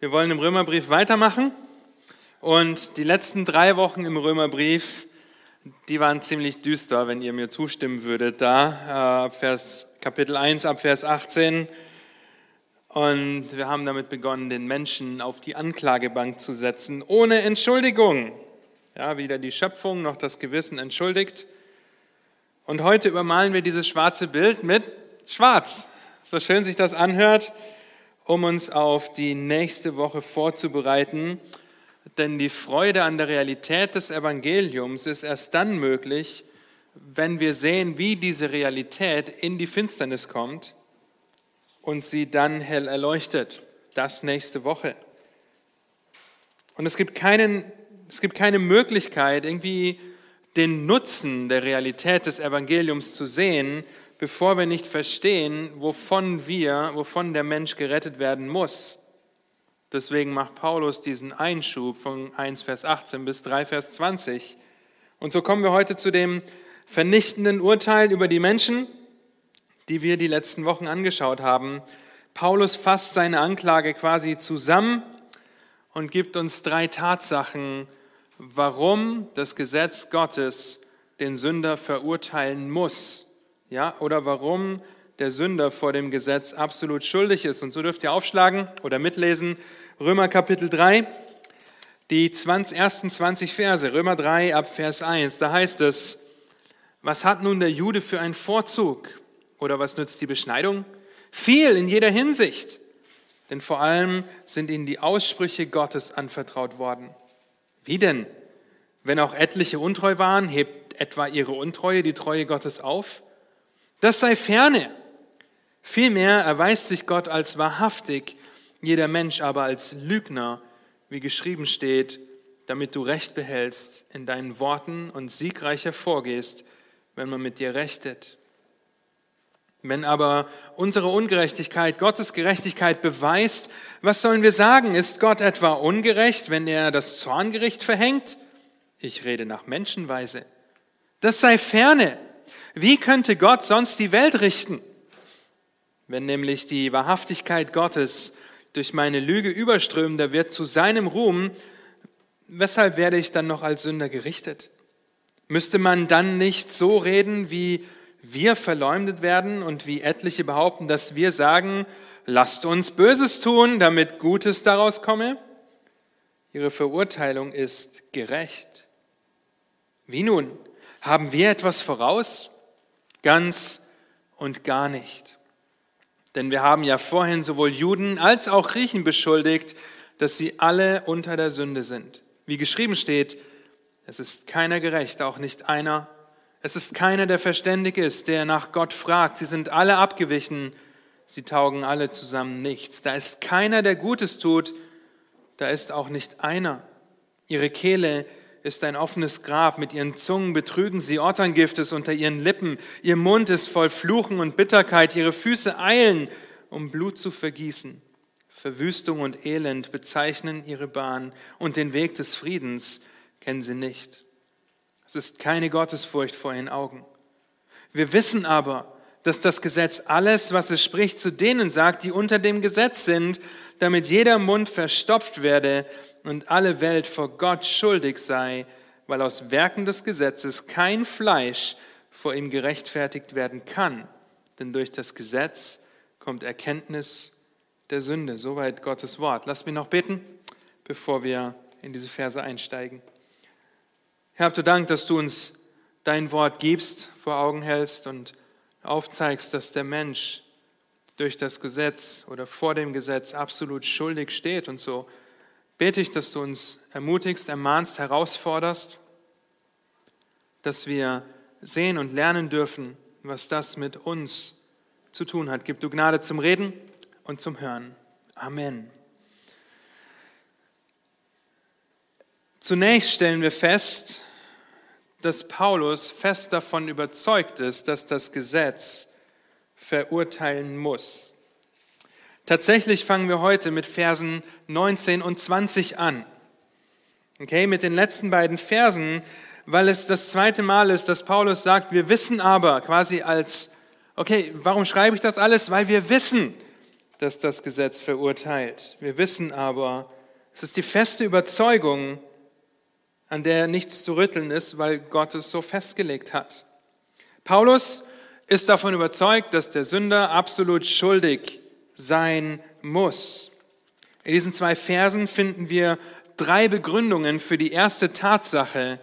Wir wollen im Römerbrief weitermachen. Und die letzten drei Wochen im Römerbrief, die waren ziemlich düster, wenn ihr mir zustimmen würdet, da, äh, Vers, Kapitel 1 ab Vers 18. Und wir haben damit begonnen, den Menschen auf die Anklagebank zu setzen, ohne Entschuldigung. Ja, weder die Schöpfung noch das Gewissen entschuldigt. Und heute übermalen wir dieses schwarze Bild mit Schwarz. So schön sich das anhört um uns auf die nächste Woche vorzubereiten. Denn die Freude an der Realität des Evangeliums ist erst dann möglich, wenn wir sehen, wie diese Realität in die Finsternis kommt und sie dann hell erleuchtet. Das nächste Woche. Und es gibt, keinen, es gibt keine Möglichkeit, irgendwie den Nutzen der Realität des Evangeliums zu sehen, bevor wir nicht verstehen, wovon wir, wovon der Mensch gerettet werden muss. Deswegen macht Paulus diesen Einschub von 1 Vers 18 bis 3 Vers 20. Und so kommen wir heute zu dem vernichtenden Urteil über die Menschen, die wir die letzten Wochen angeschaut haben. Paulus fasst seine Anklage quasi zusammen und gibt uns drei Tatsachen, warum das Gesetz Gottes den Sünder verurteilen muss ja, oder warum der Sünder vor dem Gesetz absolut schuldig ist. Und so dürft ihr aufschlagen oder mitlesen, Römer Kapitel 3, die 20, ersten 20 Verse, Römer 3 ab Vers 1, da heißt es, was hat nun der Jude für einen Vorzug? Oder was nützt die Beschneidung? Viel in jeder Hinsicht. Denn vor allem sind ihnen die Aussprüche Gottes anvertraut worden. Wie denn? Wenn auch etliche untreu waren, hebt etwa ihre Untreue die Treue Gottes auf? Das sei ferne. Vielmehr erweist sich Gott als wahrhaftig, jeder Mensch aber als Lügner, wie geschrieben steht, damit du Recht behältst in deinen Worten und siegreich hervorgehst, wenn man mit dir rechtet. Wenn aber unsere Ungerechtigkeit Gottes Gerechtigkeit beweist, was sollen wir sagen? Ist Gott etwa ungerecht, wenn er das Zorngericht verhängt? Ich rede nach Menschenweise. Das sei ferne. Wie könnte Gott sonst die Welt richten? Wenn nämlich die Wahrhaftigkeit Gottes durch meine Lüge überströmender wird zu seinem Ruhm, weshalb werde ich dann noch als Sünder gerichtet? Müsste man dann nicht so reden, wie wir verleumdet werden und wie etliche behaupten, dass wir sagen, lasst uns Böses tun, damit Gutes daraus komme? Ihre Verurteilung ist gerecht. Wie nun? Haben wir etwas voraus? Ganz und gar nicht. Denn wir haben ja vorhin sowohl Juden als auch Griechen beschuldigt, dass sie alle unter der Sünde sind. Wie geschrieben steht, es ist keiner gerecht, auch nicht einer. Es ist keiner, der verständig ist, der nach Gott fragt. Sie sind alle abgewichen, sie taugen alle zusammen nichts. Da ist keiner, der Gutes tut, da ist auch nicht einer. Ihre Kehle ist ein offenes Grab, mit ihren Zungen betrügen sie, Otterngift unter ihren Lippen, ihr Mund ist voll Fluchen und Bitterkeit, ihre Füße eilen, um Blut zu vergießen. Verwüstung und Elend bezeichnen ihre Bahn und den Weg des Friedens kennen sie nicht. Es ist keine Gottesfurcht vor ihren Augen. Wir wissen aber, dass das Gesetz alles, was es spricht, zu denen sagt, die unter dem Gesetz sind, damit jeder Mund verstopft werde und alle Welt vor Gott schuldig sei, weil aus Werken des Gesetzes kein Fleisch vor ihm gerechtfertigt werden kann. Denn durch das Gesetz kommt Erkenntnis der Sünde. Soweit Gottes Wort. Lass mich noch beten, bevor wir in diese Verse einsteigen. Herr, habt du Dank, dass du uns dein Wort gibst, vor Augen hältst und aufzeigst, dass der Mensch durch das Gesetz oder vor dem Gesetz absolut schuldig steht und so bete ich, dass du uns ermutigst, ermahnst, herausforderst, dass wir sehen und lernen dürfen, was das mit uns zu tun hat. Gib du Gnade zum Reden und zum Hören. Amen. Zunächst stellen wir fest, dass Paulus fest davon überzeugt ist, dass das Gesetz verurteilen muss. Tatsächlich fangen wir heute mit Versen 19 und 20 an. Okay, mit den letzten beiden Versen, weil es das zweite Mal ist, dass Paulus sagt, wir wissen aber, quasi als, okay, warum schreibe ich das alles? Weil wir wissen, dass das Gesetz verurteilt. Wir wissen aber, es ist die feste Überzeugung, an der nichts zu rütteln ist, weil Gott es so festgelegt hat. Paulus ist davon überzeugt, dass der Sünder absolut schuldig sein muss. In diesen zwei Versen finden wir drei Begründungen für die erste Tatsache,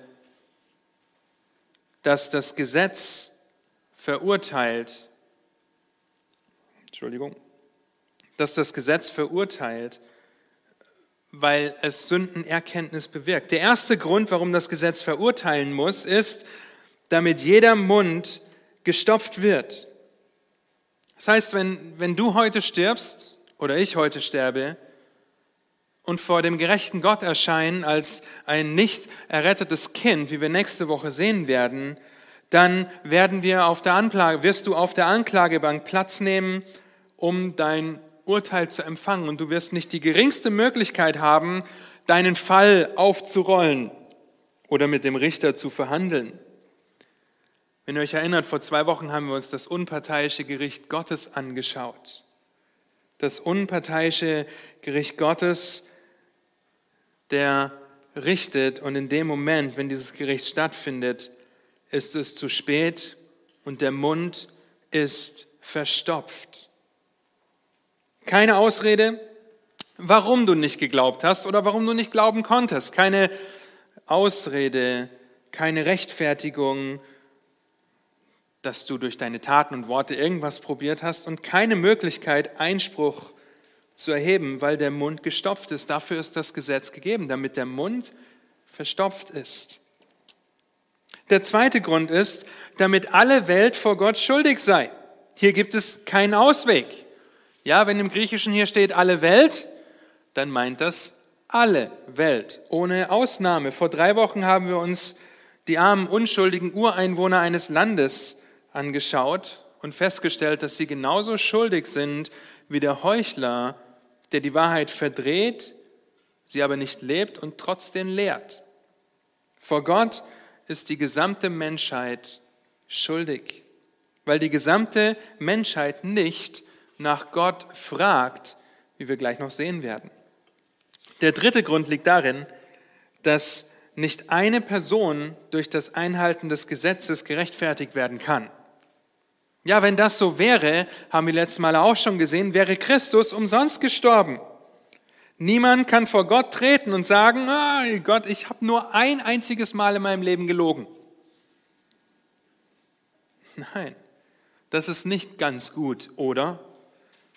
dass das Gesetz verurteilt, Entschuldigung, dass das Gesetz verurteilt, weil es Sündenerkenntnis bewirkt. Der erste Grund, warum das Gesetz verurteilen muss, ist, damit jeder Mund gestopft wird. Das heißt, wenn, wenn du heute stirbst oder ich heute sterbe und vor dem gerechten Gott erscheinen als ein nicht errettetes Kind, wie wir nächste Woche sehen werden, dann werden wir auf der Anklage, wirst du auf der Anklagebank Platz nehmen, um dein Urteil zu empfangen. Und du wirst nicht die geringste Möglichkeit haben, deinen Fall aufzurollen oder mit dem Richter zu verhandeln. Wenn ihr euch erinnert, vor zwei Wochen haben wir uns das unparteiische Gericht Gottes angeschaut. Das unparteiische Gericht Gottes, der richtet und in dem Moment, wenn dieses Gericht stattfindet, ist es zu spät und der Mund ist verstopft. Keine Ausrede, warum du nicht geglaubt hast oder warum du nicht glauben konntest. Keine Ausrede, keine Rechtfertigung, dass du durch deine Taten und Worte irgendwas probiert hast und keine Möglichkeit, Einspruch zu erheben, weil der Mund gestopft ist. Dafür ist das Gesetz gegeben, damit der Mund verstopft ist. Der zweite Grund ist, damit alle Welt vor Gott schuldig sei. Hier gibt es keinen Ausweg. Ja, wenn im Griechischen hier steht alle Welt, dann meint das alle Welt, ohne Ausnahme. Vor drei Wochen haben wir uns die armen, unschuldigen Ureinwohner eines Landes angeschaut und festgestellt, dass sie genauso schuldig sind wie der Heuchler, der die Wahrheit verdreht, sie aber nicht lebt und trotzdem lehrt. Vor Gott ist die gesamte Menschheit schuldig, weil die gesamte Menschheit nicht nach Gott fragt, wie wir gleich noch sehen werden. Der dritte Grund liegt darin, dass nicht eine Person durch das Einhalten des Gesetzes gerechtfertigt werden kann. Ja, wenn das so wäre, haben wir letztes Mal auch schon gesehen, wäre Christus umsonst gestorben. Niemand kann vor Gott treten und sagen, oh Gott, ich habe nur ein einziges Mal in meinem Leben gelogen. Nein, das ist nicht ganz gut, oder?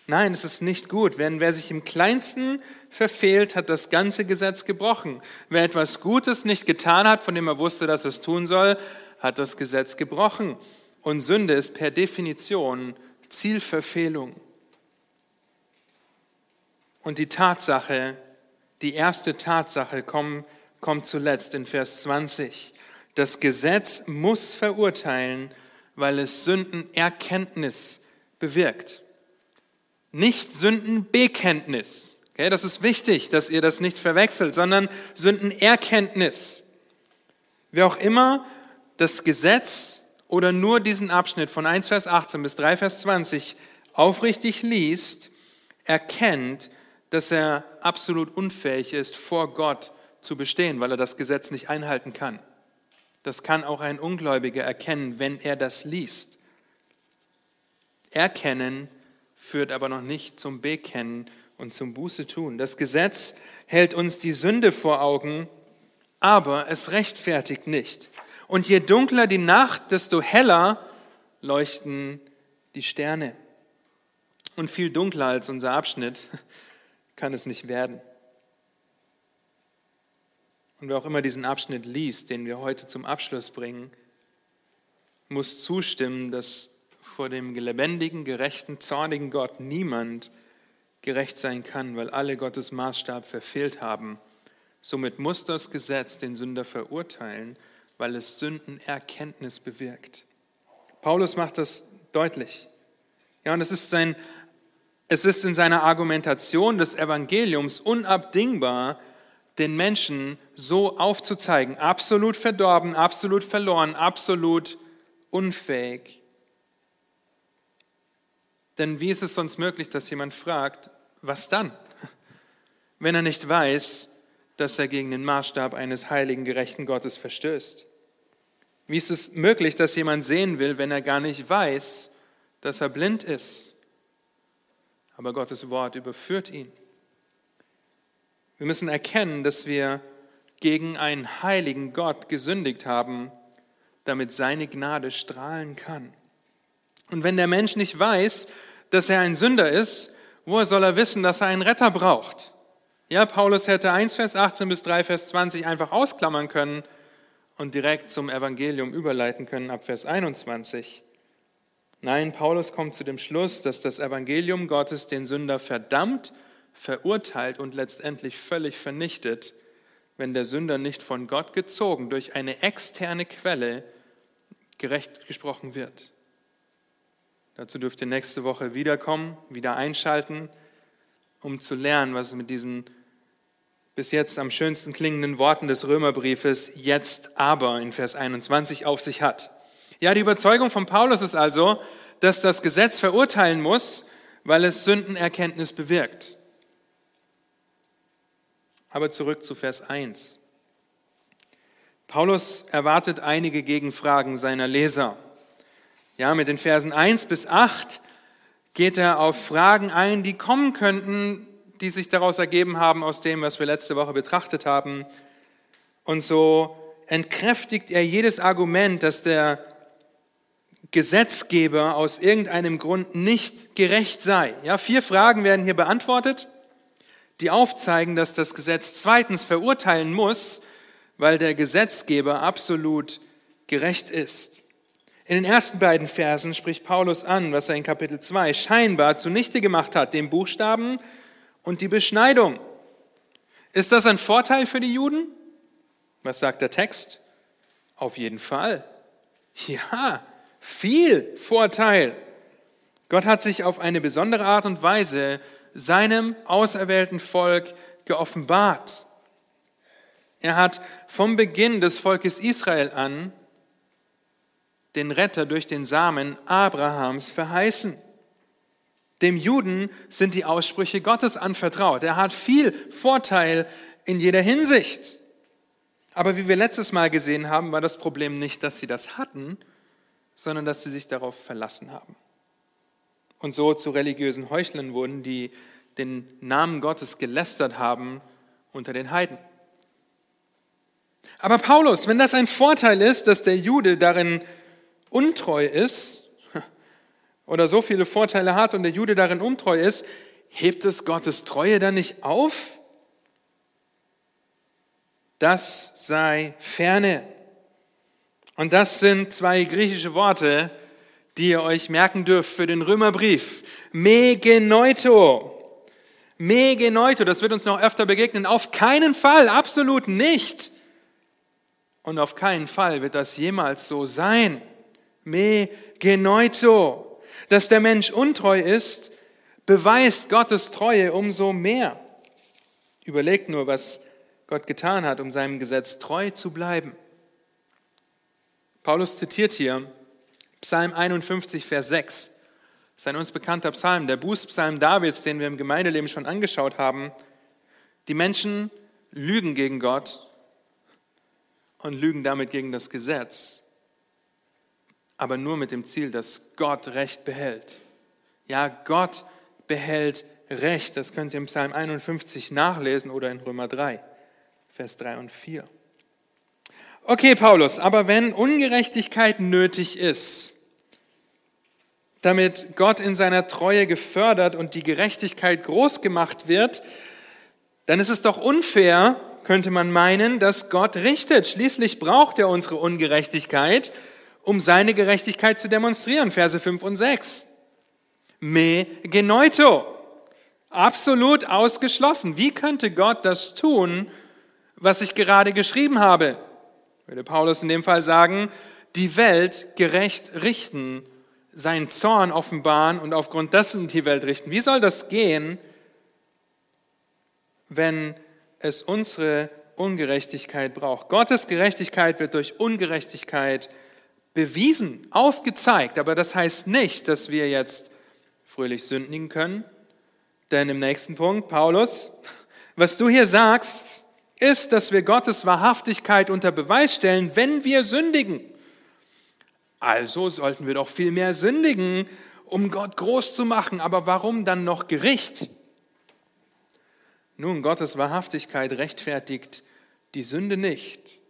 Nein, es ist nicht gut. Wenn wer sich im kleinsten verfehlt, hat das ganze Gesetz gebrochen. Wer etwas Gutes nicht getan hat, von dem er wusste, dass er es tun soll, hat das Gesetz gebrochen. Und Sünde ist per Definition Zielverfehlung. Und die Tatsache, die erste Tatsache kommt, kommt zuletzt in Vers 20. Das Gesetz muss verurteilen, weil es Sündenerkenntnis bewirkt nicht Sündenbekenntnis. Okay, das ist wichtig, dass ihr das nicht verwechselt, sondern Sündenerkenntnis. Wer auch immer das Gesetz oder nur diesen Abschnitt von 1 Vers 18 bis 3 Vers 20 aufrichtig liest, erkennt, dass er absolut unfähig ist, vor Gott zu bestehen, weil er das Gesetz nicht einhalten kann. Das kann auch ein Ungläubiger erkennen, wenn er das liest. Erkennen, führt aber noch nicht zum Bekennen und zum Buße tun. Das Gesetz hält uns die Sünde vor Augen, aber es rechtfertigt nicht. Und je dunkler die Nacht, desto heller leuchten die Sterne. Und viel dunkler als unser Abschnitt kann es nicht werden. Und wer auch immer diesen Abschnitt liest, den wir heute zum Abschluss bringen, muss zustimmen, dass vor dem lebendigen, gerechten, zornigen Gott niemand gerecht sein kann, weil alle Gottes Maßstab verfehlt haben. Somit muss das Gesetz den Sünder verurteilen, weil es Sündenerkenntnis bewirkt. Paulus macht das deutlich. Ja, und es ist, sein, es ist in seiner Argumentation des Evangeliums unabdingbar, den Menschen so aufzuzeigen, absolut verdorben, absolut verloren, absolut unfähig Denn wie ist es sonst möglich, dass jemand fragt, was dann? Wenn er nicht weiß, dass er gegen den Maßstab eines heiligen, gerechten Gottes verstößt. Wie ist es möglich, dass jemand sehen will, wenn er gar nicht weiß, dass er blind ist? Aber Gottes Wort überführt ihn. Wir müssen erkennen, dass wir gegen einen heiligen Gott gesündigt haben, damit seine Gnade strahlen kann. Und wenn der Mensch nicht weiß, dass er ein Sünder ist, woher soll er wissen, dass er einen Retter braucht? Ja, Paulus hätte 1 Vers 18 bis 3 Vers 20 einfach ausklammern können und direkt zum Evangelium überleiten können ab Vers 21. Nein, Paulus kommt zu dem Schluss, dass das Evangelium Gottes den Sünder verdammt, verurteilt und letztendlich völlig vernichtet, wenn der Sünder nicht von Gott gezogen durch eine externe Quelle gerecht gesprochen wird. Dazu dürft ihr nächste Woche wiederkommen, wieder einschalten, um zu lernen, was es mit diesen bis jetzt am schönsten klingenden Worten des Römerbriefes jetzt aber in Vers 21 auf sich hat. Ja, die Überzeugung von Paulus ist also, dass das Gesetz verurteilen muss, weil es Sündenerkenntnis bewirkt. Aber zurück zu Vers 1. Paulus erwartet einige Gegenfragen seiner Leser. Ja, mit den Versen 1 bis 8 geht er auf Fragen ein, die kommen könnten, die sich daraus ergeben haben aus dem, was wir letzte Woche betrachtet haben. Und so entkräftigt er jedes Argument, dass der Gesetzgeber aus irgendeinem Grund nicht gerecht sei. Ja, vier Fragen werden hier beantwortet, die aufzeigen, dass das Gesetz zweitens verurteilen muss, weil der Gesetzgeber absolut gerecht ist. In den ersten beiden Versen spricht Paulus an, was er in Kapitel 2 scheinbar zunichte gemacht hat, dem Buchstaben und die Beschneidung. Ist das ein Vorteil für die Juden? Was sagt der Text? Auf jeden Fall. Ja, viel Vorteil. Gott hat sich auf eine besondere Art und Weise seinem auserwählten Volk geoffenbart. Er hat vom Beginn des Volkes Israel an den Retter durch den Samen Abrahams verheißen. Dem Juden sind die Aussprüche Gottes anvertraut. Er hat viel Vorteil in jeder Hinsicht. Aber wie wir letztes Mal gesehen haben, war das Problem nicht, dass sie das hatten, sondern dass sie sich darauf verlassen haben. Und so zu religiösen Heuchlern wurden, die den Namen Gottes gelästert haben unter den Heiden. Aber Paulus, wenn das ein Vorteil ist, dass der Jude darin untreu ist, oder so viele Vorteile hat und der Jude darin untreu ist, hebt es Gottes Treue dann nicht auf? Das sei ferne. Und das sind zwei griechische Worte, die ihr euch merken dürft für den Römerbrief. Megenoito. Megenoito, das wird uns noch öfter begegnen. Auf keinen Fall, absolut nicht. Und auf keinen Fall wird das jemals so sein. Megenoito dass der Mensch untreu ist, beweist Gottes Treue umso mehr. Überlegt nur, was Gott getan hat, um seinem Gesetz treu zu bleiben. Paulus zitiert hier Psalm 51, Vers 6. Das ist ein uns bekannter Psalm, der Bußpsalm Davids, den wir im Gemeindeleben schon angeschaut haben. Die Menschen lügen gegen Gott und lügen damit gegen das Gesetz aber nur mit dem Ziel, dass Gott Recht behält. Ja, Gott behält Recht. Das könnt ihr im Psalm 51 nachlesen oder in Römer 3, Vers 3 und 4. Okay, Paulus, aber wenn Ungerechtigkeit nötig ist, damit Gott in seiner Treue gefördert und die Gerechtigkeit groß gemacht wird, dann ist es doch unfair, könnte man meinen, dass Gott richtet. Schließlich braucht er unsere Ungerechtigkeit, um seine Gerechtigkeit zu demonstrieren. Verse 5 und 6. Me genoito. Absolut ausgeschlossen. Wie könnte Gott das tun, was ich gerade geschrieben habe? Würde Paulus in dem Fall sagen, die Welt gerecht richten, seinen Zorn offenbaren und aufgrund dessen die Welt richten. Wie soll das gehen, wenn es unsere Ungerechtigkeit braucht? Gottes Gerechtigkeit wird durch Ungerechtigkeit bewiesen, aufgezeigt, aber das heißt nicht, dass wir jetzt fröhlich sündigen können. Denn im nächsten Punkt, Paulus, was du hier sagst, ist, dass wir Gottes Wahrhaftigkeit unter Beweis stellen, wenn wir sündigen. Also sollten wir doch viel mehr sündigen, um Gott groß zu machen. Aber warum dann noch Gericht? Nun, Gottes Wahrhaftigkeit rechtfertigt die Sünde nicht.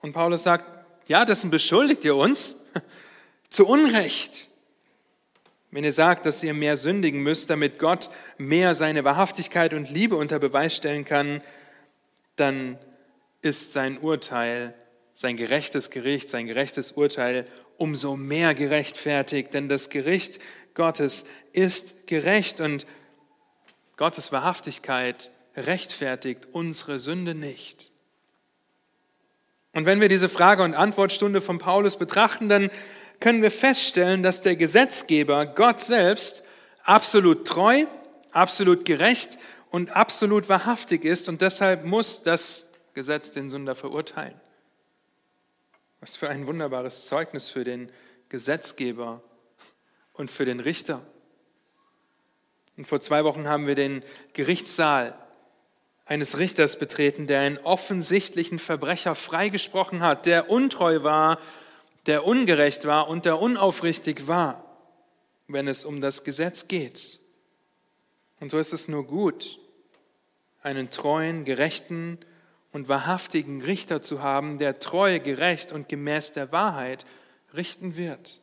Und Paulus sagt, ja, dessen beschuldigt ihr uns zu Unrecht. Wenn ihr sagt, dass ihr mehr sündigen müsst, damit Gott mehr seine Wahrhaftigkeit und Liebe unter Beweis stellen kann, dann ist sein Urteil, sein gerechtes Gericht, sein gerechtes Urteil umso mehr gerechtfertigt, denn das Gericht Gottes ist gerecht und Gottes Wahrhaftigkeit rechtfertigt unsere Sünde nicht. Und wenn wir diese Frage- und Antwortstunde von Paulus betrachten, dann können wir feststellen, dass der Gesetzgeber, Gott selbst, absolut treu, absolut gerecht und absolut wahrhaftig ist und deshalb muss das Gesetz den Sünder verurteilen. Was für ein wunderbares Zeugnis für den Gesetzgeber und für den Richter. Und vor zwei Wochen haben wir den Gerichtssaal eines Richters betreten, der einen offensichtlichen Verbrecher freigesprochen hat, der untreu war, der ungerecht war und der unaufrichtig war, wenn es um das Gesetz geht. Und so ist es nur gut, einen treuen, gerechten und wahrhaftigen Richter zu haben, der treu, gerecht und gemäß der Wahrheit richten wird.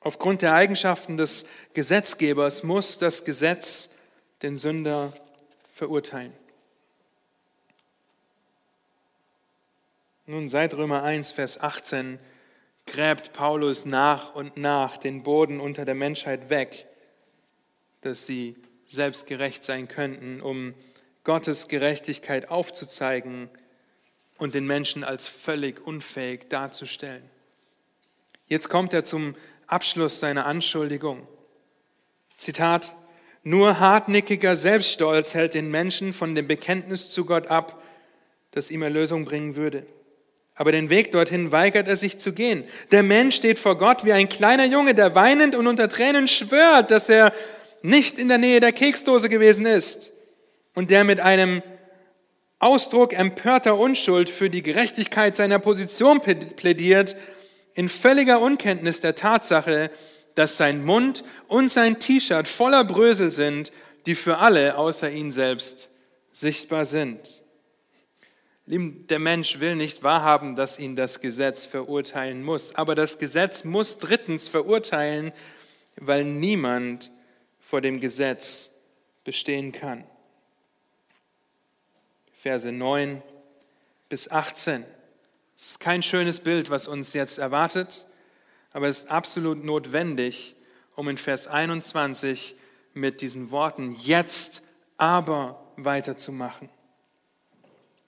Aufgrund der Eigenschaften des Gesetzgebers muss das Gesetz den Sünder verurteilen. Nun seit Römer 1, Vers 18 gräbt Paulus nach und nach den Boden unter der Menschheit weg, dass sie selbstgerecht sein könnten, um Gottes Gerechtigkeit aufzuzeigen und den Menschen als völlig unfähig darzustellen. Jetzt kommt er zum Abschluss seiner Anschuldigung. Zitat, nur hartnäckiger Selbststolz hält den Menschen von dem Bekenntnis zu Gott ab, das ihm Erlösung bringen würde. Aber den Weg dorthin weigert er sich zu gehen. Der Mensch steht vor Gott wie ein kleiner Junge, der weinend und unter Tränen schwört, dass er nicht in der Nähe der Keksdose gewesen ist und der mit einem Ausdruck empörter Unschuld für die Gerechtigkeit seiner Position plädiert, in völliger Unkenntnis der Tatsache, dass sein Mund und sein T-Shirt voller Brösel sind, die für alle außer ihn selbst sichtbar sind. Der Mensch will nicht wahrhaben, dass ihn das Gesetz verurteilen muss. Aber das Gesetz muss drittens verurteilen, weil niemand vor dem Gesetz bestehen kann. Verse 9 bis 18. Es ist kein schönes Bild, was uns jetzt erwartet aber es ist absolut notwendig, um in Vers 21 mit diesen Worten jetzt aber weiterzumachen.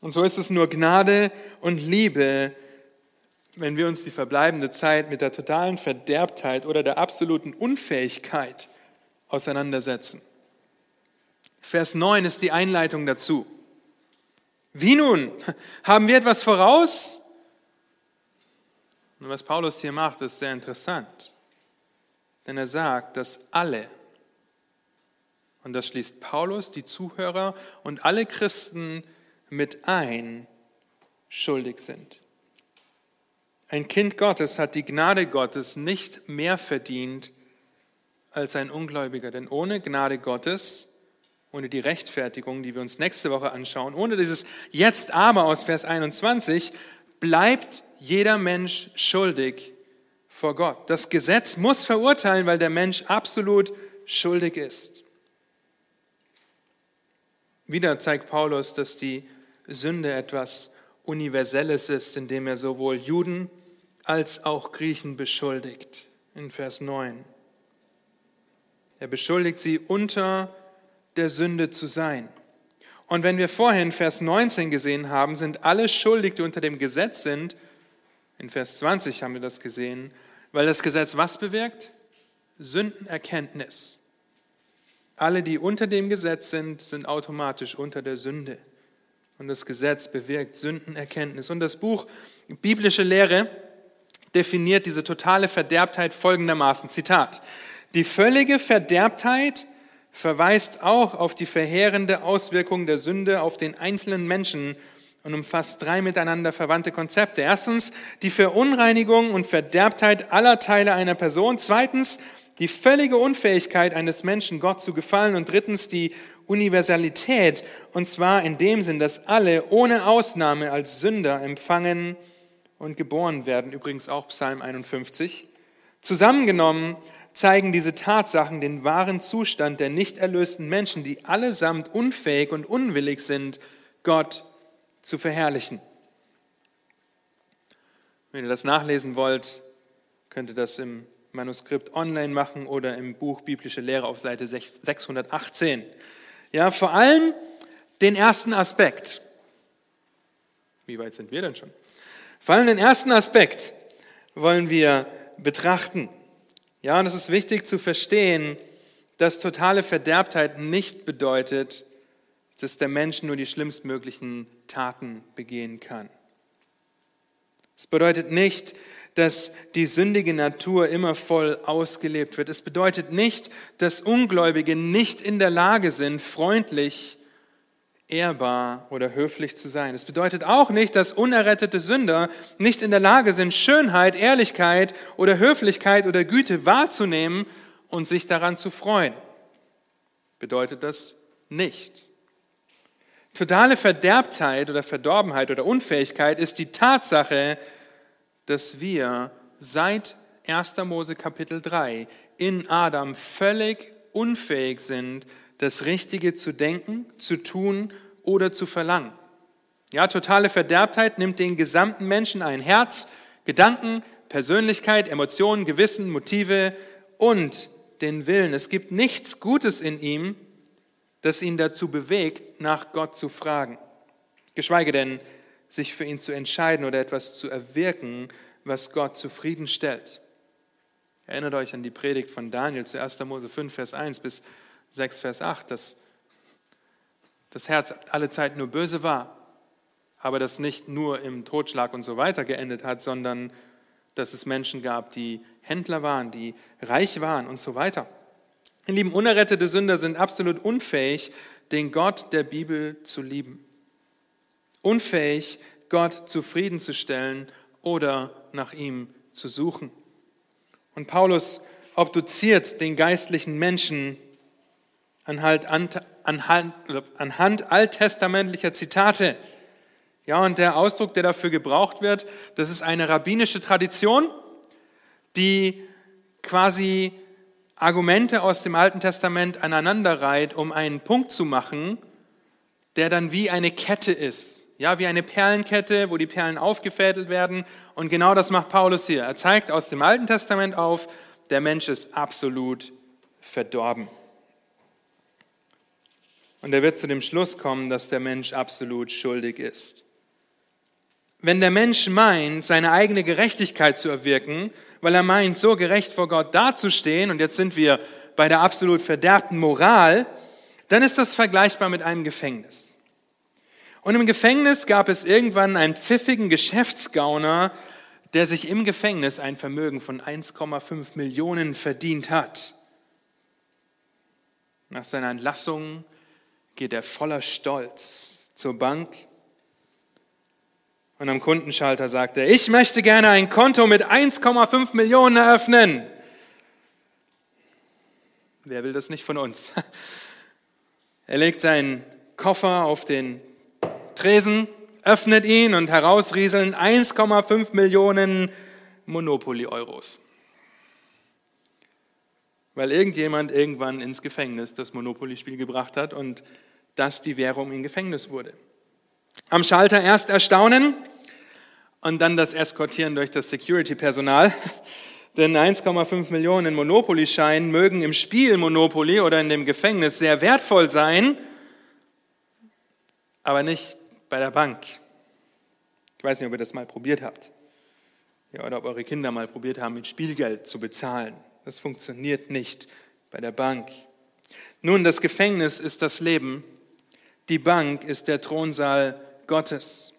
Und so ist es nur Gnade und Liebe, wenn wir uns die verbleibende Zeit mit der totalen Verderbtheit oder der absoluten Unfähigkeit auseinandersetzen. Vers 9 ist die Einleitung dazu. Wie nun? Haben wir etwas voraus? Und was Paulus hier macht, ist sehr interessant. Denn er sagt, dass alle, und das schließt Paulus, die Zuhörer und alle Christen mit ein, schuldig sind. Ein Kind Gottes hat die Gnade Gottes nicht mehr verdient als ein Ungläubiger. Denn ohne Gnade Gottes, ohne die Rechtfertigung, die wir uns nächste Woche anschauen, ohne dieses Jetzt aber aus Vers 21, bleibt jeder Mensch schuldig vor Gott. Das Gesetz muss verurteilen, weil der Mensch absolut schuldig ist. Wieder zeigt Paulus, dass die Sünde etwas Universelles ist, indem er sowohl Juden als auch Griechen beschuldigt. In Vers 9. Er beschuldigt sie, unter der Sünde zu sein. Und wenn wir vorhin Vers 19 gesehen haben, sind alle schuldig, die unter dem Gesetz sind, in Vers 20 haben wir das gesehen, weil das Gesetz was bewirkt? Sündenerkenntnis. Alle, die unter dem Gesetz sind, sind automatisch unter der Sünde. Und das Gesetz bewirkt Sündenerkenntnis. Und das Buch Biblische Lehre definiert diese totale Verderbtheit folgendermaßen. Zitat. Die völlige Verderbtheit verweist auch auf die verheerende Auswirkung der Sünde auf den einzelnen Menschen und umfasst drei miteinander verwandte Konzepte. Erstens die Verunreinigung und Verderbtheit aller Teile einer Person. Zweitens die völlige Unfähigkeit eines Menschen, Gott zu gefallen. Und drittens die Universalität, und zwar in dem Sinn, dass alle ohne Ausnahme als Sünder empfangen und geboren werden. Übrigens auch Psalm 51. Zusammengenommen zeigen diese Tatsachen den wahren Zustand der nicht erlösten Menschen, die allesamt unfähig und unwillig sind, Gott zu verherrlichen. Wenn ihr das nachlesen wollt, könnt ihr das im Manuskript online machen oder im Buch Biblische Lehre auf Seite 618. Ja, vor allem den ersten Aspekt. Wie weit sind wir denn schon? Vor allem den ersten Aspekt wollen wir betrachten. Ja, und es ist wichtig zu verstehen, dass totale Verderbtheit nicht bedeutet, dass der Mensch nur die schlimmstmöglichen Taten begehen kann. Es bedeutet nicht, dass die sündige Natur immer voll ausgelebt wird. Es bedeutet nicht, dass Ungläubige nicht in der Lage sind, freundlich, ehrbar oder höflich zu sein. Es bedeutet auch nicht, dass unerrettete Sünder nicht in der Lage sind, Schönheit, Ehrlichkeit oder Höflichkeit oder Güte wahrzunehmen und sich daran zu freuen. Bedeutet das nicht. Totale Verderbtheit oder Verdorbenheit oder Unfähigkeit ist die Tatsache, dass wir seit 1. Mose Kapitel 3 in Adam völlig unfähig sind, das Richtige zu denken, zu tun oder zu verlangen. Ja, totale Verderbtheit nimmt den gesamten Menschen ein. Herz, Gedanken, Persönlichkeit, Emotionen, Gewissen, Motive und den Willen. Es gibt nichts Gutes in ihm, das ihn dazu bewegt, nach Gott zu fragen. Geschweige denn, sich für ihn zu entscheiden oder etwas zu erwirken, was Gott zufriedenstellt. Erinnert euch an die Predigt von Daniel zu 1. Mose 5, Vers 1 bis 6, Vers 8, dass das Herz alle Zeit nur böse war, aber das nicht nur im Totschlag und so weiter geendet hat, sondern dass es Menschen gab, die Händler waren, die reich waren und so weiter. Ihr lieben, unerrettete Sünder sind absolut unfähig, den Gott der Bibel zu lieben unfähig, Gott zufriedenzustellen oder nach ihm zu suchen. Und Paulus obduziert den geistlichen Menschen anhand, alttestamentlicher Zitate. Ja, und der Ausdruck, der dafür gebraucht wird, das ist eine rabbinische Tradition, die quasi Argumente aus dem Alten Testament aneinanderreiht, um einen Punkt zu machen, der dann wie eine Kette ist. Ja, wie eine Perlenkette, wo die Perlen aufgefädelt werden. Und genau das macht Paulus hier. Er zeigt aus dem Alten Testament auf, der Mensch ist absolut verdorben. Und er wird zu dem Schluss kommen, dass der Mensch absolut schuldig ist. Wenn der Mensch meint, seine eigene Gerechtigkeit zu erwirken, weil er meint, so gerecht vor Gott dazustehen, und jetzt sind wir bei der absolut verderbten Moral, dann ist das vergleichbar mit einem Gefängnis. Und im Gefängnis gab es irgendwann einen pfiffigen Geschäftsgauner, der sich im Gefängnis ein Vermögen von 1,5 Millionen verdient hat. Nach seiner Entlassung geht er voller Stolz zur Bank und am Kundenschalter sagt er, ich möchte gerne ein Konto mit 1,5 Millionen eröffnen. Wer will das nicht von uns? Er legt seinen Koffer auf den Tresen, öffnet ihn und herausrieseln 1,5 Millionen Monopoly-Euros. Weil irgendjemand irgendwann ins Gefängnis das Monopoly-Spiel gebracht hat und das die Währung im Gefängnis wurde. Am Schalter erst Erstaunen und dann das Eskortieren durch das Security-Personal. Denn 1,5 Millionen Monopoly-Scheinen mögen im Spiel Monopoly oder in dem Gefängnis sehr wertvoll sein, aber nicht bei der Bank. Ich weiß nicht, ob ihr das mal probiert habt. Ja, oder ob eure Kinder mal probiert haben, mit Spielgeld zu bezahlen. Das funktioniert nicht bei der Bank. Nun, das Gefängnis ist das Leben. Die Bank ist der Thronsaal Gottes.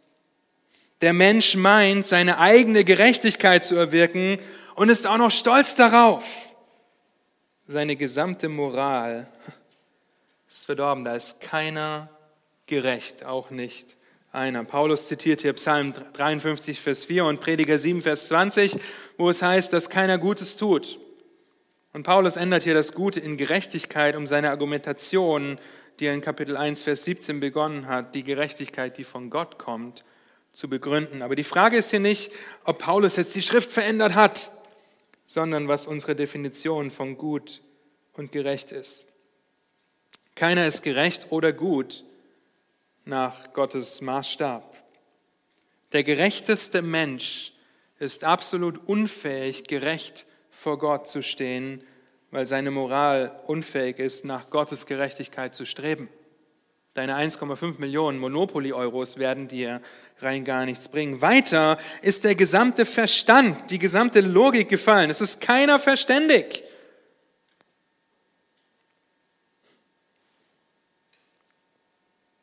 Der Mensch meint, seine eigene Gerechtigkeit zu erwirken und ist auch noch stolz darauf. seine gesamte Moral ist verdorben. Da ist keiner gerecht, auch nicht einer. Paulus zitiert hier Psalm 53, Vers 4 und Prediger 7, Vers 20, wo es heißt, dass keiner Gutes tut. Und Paulus ändert hier das Gute in Gerechtigkeit, um seine Argumentation, die er in Kapitel 1, Vers 17 begonnen hat, die Gerechtigkeit, die von Gott kommt, zu begründen. Aber die Frage ist hier nicht, ob Paulus jetzt die Schrift verändert hat, sondern was unsere Definition von gut und gerecht ist. Keiner ist gerecht oder gut nach Gottes Maßstab. Der gerechteste Mensch ist absolut unfähig, gerecht vor Gott zu stehen, weil seine Moral unfähig ist, nach Gottes Gerechtigkeit zu streben. Deine 1,5 Millionen Monopoly-Euros werden dir rein gar nichts bringen. Weiter ist der gesamte Verstand, die gesamte Logik gefallen. Es ist keiner verständig.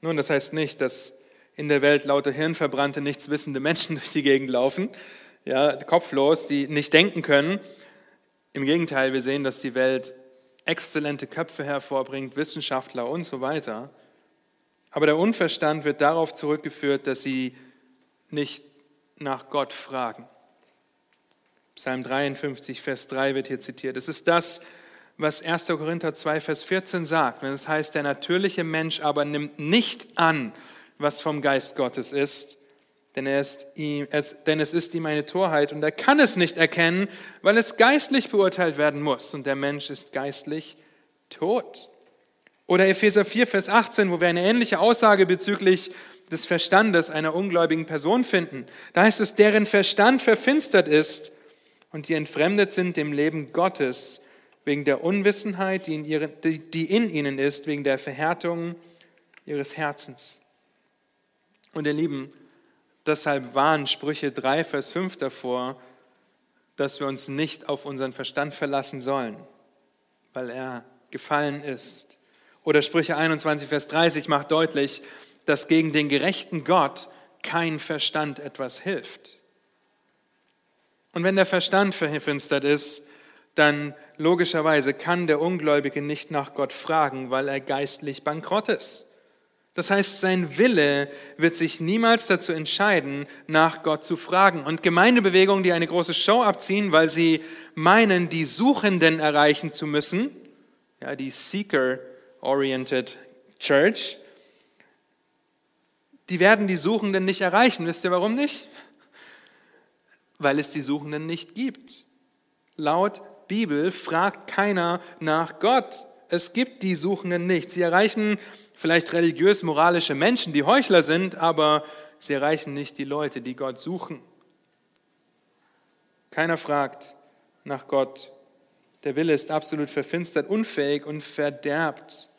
Nun, das heißt nicht, dass in der Welt lauter hirnverbrannte, nichtswissende Menschen durch die Gegend laufen, ja, kopflos, die nicht denken können. Im Gegenteil, wir sehen, dass die Welt exzellente Köpfe hervorbringt, Wissenschaftler und so weiter. Aber der Unverstand wird darauf zurückgeführt, dass sie nicht nach Gott fragen. Psalm 53, Vers 3 wird hier zitiert. Es ist das, was 1. Korinther 2, Vers 14 sagt, wenn es heißt, der natürliche Mensch aber nimmt nicht an, was vom Geist Gottes ist, denn, er ist ihm, es, denn es ist ihm eine Torheit und er kann es nicht erkennen, weil es geistlich beurteilt werden muss und der Mensch ist geistlich tot. Oder Epheser 4, Vers 18, wo wir eine ähnliche Aussage bezüglich des Verstandes einer ungläubigen Person finden. Da heißt es, deren Verstand verfinstert ist und die entfremdet sind dem Leben Gottes wegen der Unwissenheit, die in, ihre, die in ihnen ist, wegen der Verhärtung ihres Herzens. Und ihr Lieben, deshalb waren Sprüche 3, Vers 5 davor, dass wir uns nicht auf unseren Verstand verlassen sollen, weil er gefallen ist. Oder Sprüche 21, Vers 30 macht deutlich, dass gegen den gerechten Gott kein Verstand etwas hilft. Und wenn der Verstand verfinstert ist, dann logischerweise kann der Ungläubige nicht nach Gott fragen, weil er geistlich bankrott ist. Das heißt, sein Wille wird sich niemals dazu entscheiden, nach Gott zu fragen. Und Gemeindebewegungen, die eine große Show abziehen, weil sie meinen, die Suchenden erreichen zu müssen, ja, die Seeker-Oriented Church, die werden die Suchenden nicht erreichen. Wisst ihr warum nicht? Weil es die Suchenden nicht gibt. Laut Bibel fragt keiner nach Gott. Es gibt die Suchenden nicht. Sie erreichen vielleicht religiös-moralische Menschen, die Heuchler sind, aber sie erreichen nicht die Leute, die Gott suchen. Keiner fragt nach Gott. Der Wille ist absolut verfinstert, unfähig und verderbt,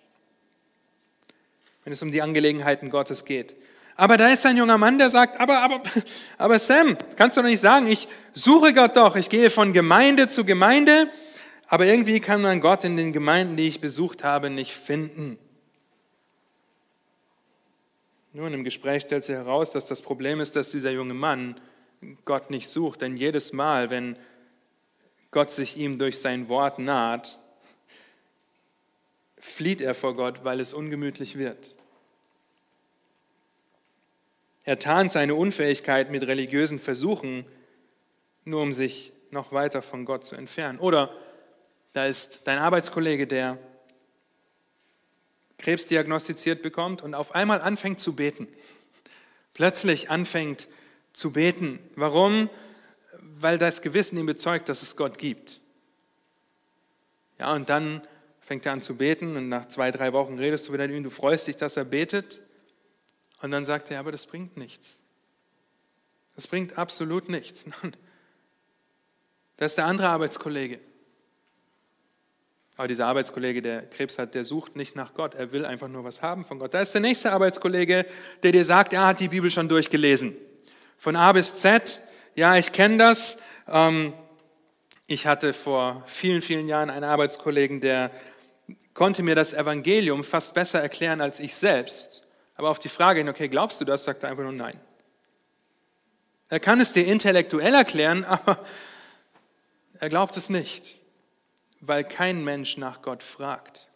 wenn es um die Angelegenheiten Gottes geht. Aber da ist ein junger Mann, der sagt, aber, aber, aber Sam, kannst du doch nicht sagen, ich suche Gott doch, ich gehe von Gemeinde zu Gemeinde, aber irgendwie kann man Gott in den Gemeinden, die ich besucht habe, nicht finden. Nun, im Gespräch stellt sich heraus, dass das Problem ist, dass dieser junge Mann Gott nicht sucht, denn jedes Mal, wenn Gott sich ihm durch sein Wort naht, flieht er vor Gott, weil es ungemütlich wird. Er tarnt seine Unfähigkeit mit religiösen Versuchen, nur um sich noch weiter von Gott zu entfernen. Oder da ist dein Arbeitskollege, der Krebs diagnostiziert bekommt und auf einmal anfängt zu beten. Plötzlich anfängt zu beten. Warum? Weil das Gewissen ihm bezeugt, dass es Gott gibt. Ja, und dann fängt er an zu beten und nach zwei, drei Wochen redest du wieder mit ihm, du freust dich, dass er betet. Und dann sagt er, aber das bringt nichts. Das bringt absolut nichts. Das ist der andere Arbeitskollege. Aber dieser Arbeitskollege, der Krebs hat, der sucht nicht nach Gott. Er will einfach nur was haben von Gott. Da ist der nächste Arbeitskollege, der dir sagt, er hat die Bibel schon durchgelesen. Von A bis Z. Ja, ich kenne das. Ähm, ich hatte vor vielen, vielen Jahren einen Arbeitskollegen, der konnte mir das Evangelium fast besser erklären als ich selbst. Aber auf die Frage hin, okay, glaubst du das, sagt er einfach nur nein. Er kann es dir intellektuell erklären, aber er glaubt es nicht. weil kein Mensch nach Gott fragt.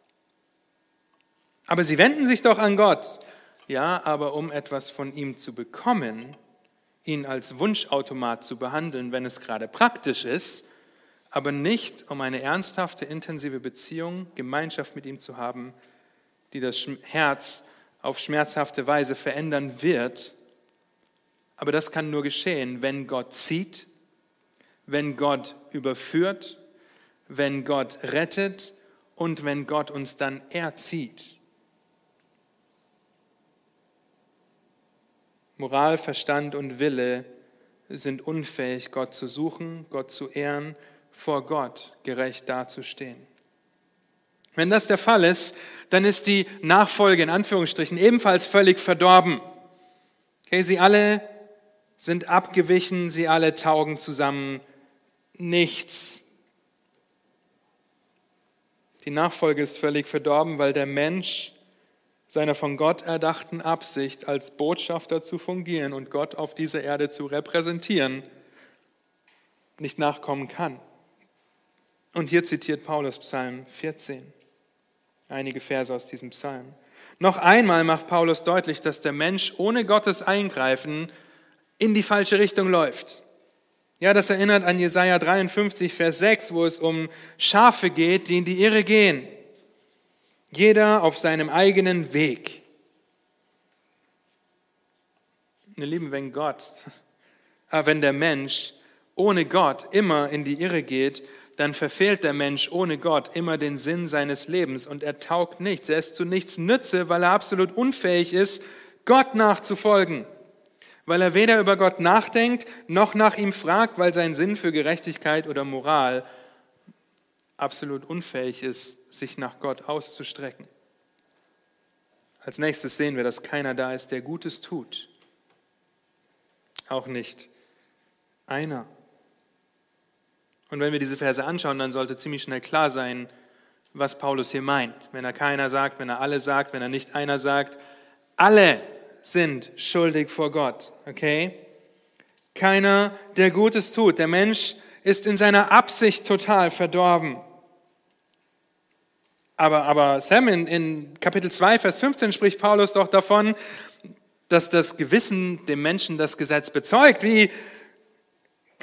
Aber sie wenden sich doch an Gott. Ja, aber um etwas von ihm zu bekommen, ihn als Wunschautomat zu behandeln, wenn es gerade praktisch ist, aber nicht um eine ernsthafte, intensive Beziehung, Gemeinschaft mit ihm zu haben, die das Herz auf schmerzhafte Weise verändern wird. Aber das kann nur geschehen, wenn Gott zieht, wenn Gott überführt, wenn Gott rettet und wenn Gott uns dann erzieht. Moral, Verstand und Wille sind unfähig, Gott zu suchen, Gott zu ehren, vor Gott gerecht dazustehen. Wenn das der Fall ist, dann ist die Nachfolge in Anführungsstrichen ebenfalls völlig verdorben. Okay, sie alle sind abgewichen, sie alle taugen zusammen nichts. Die Nachfolge ist völlig verdorben, weil der Mensch seiner von Gott erdachten Absicht, als Botschafter zu fungieren und Gott auf dieser Erde zu repräsentieren, nicht nachkommen kann. Und hier zitiert Paulus Psalm 14, einige Verse aus diesem Psalm. Noch einmal macht Paulus deutlich, dass der Mensch ohne Gottes Eingreifen in die falsche Richtung läuft. Ja, das erinnert an Jesaja 53, Vers 6, wo es um Schafe geht, die in die Irre gehen. Jeder auf seinem eigenen Weg. Ihr Lieben, wenn Gott, äh, wenn der Mensch ohne Gott immer in die Irre geht, dann verfehlt der Mensch ohne Gott immer den Sinn seines Lebens und er taugt nichts. Er ist zu nichts Nütze, weil er absolut unfähig ist, Gott nachzufolgen. Weil er weder über Gott nachdenkt, noch nach ihm fragt, weil sein Sinn für Gerechtigkeit oder Moral absolut unfähig ist, sich nach Gott auszustrecken. Als nächstes sehen wir, dass keiner da ist, der Gutes tut. Auch nicht einer. Und wenn wir diese Verse anschauen, dann sollte ziemlich schnell klar sein, was Paulus hier meint. Wenn er keiner sagt, wenn er alle sagt, wenn er nicht einer sagt, alle sind schuldig vor Gott, okay? Keiner, der Gutes tut. Der Mensch ist in seiner Absicht total verdorben. Aber, aber Sam, in, in Kapitel 2, Vers 15 spricht Paulus doch davon, dass das Gewissen dem Menschen das Gesetz bezeugt. Wie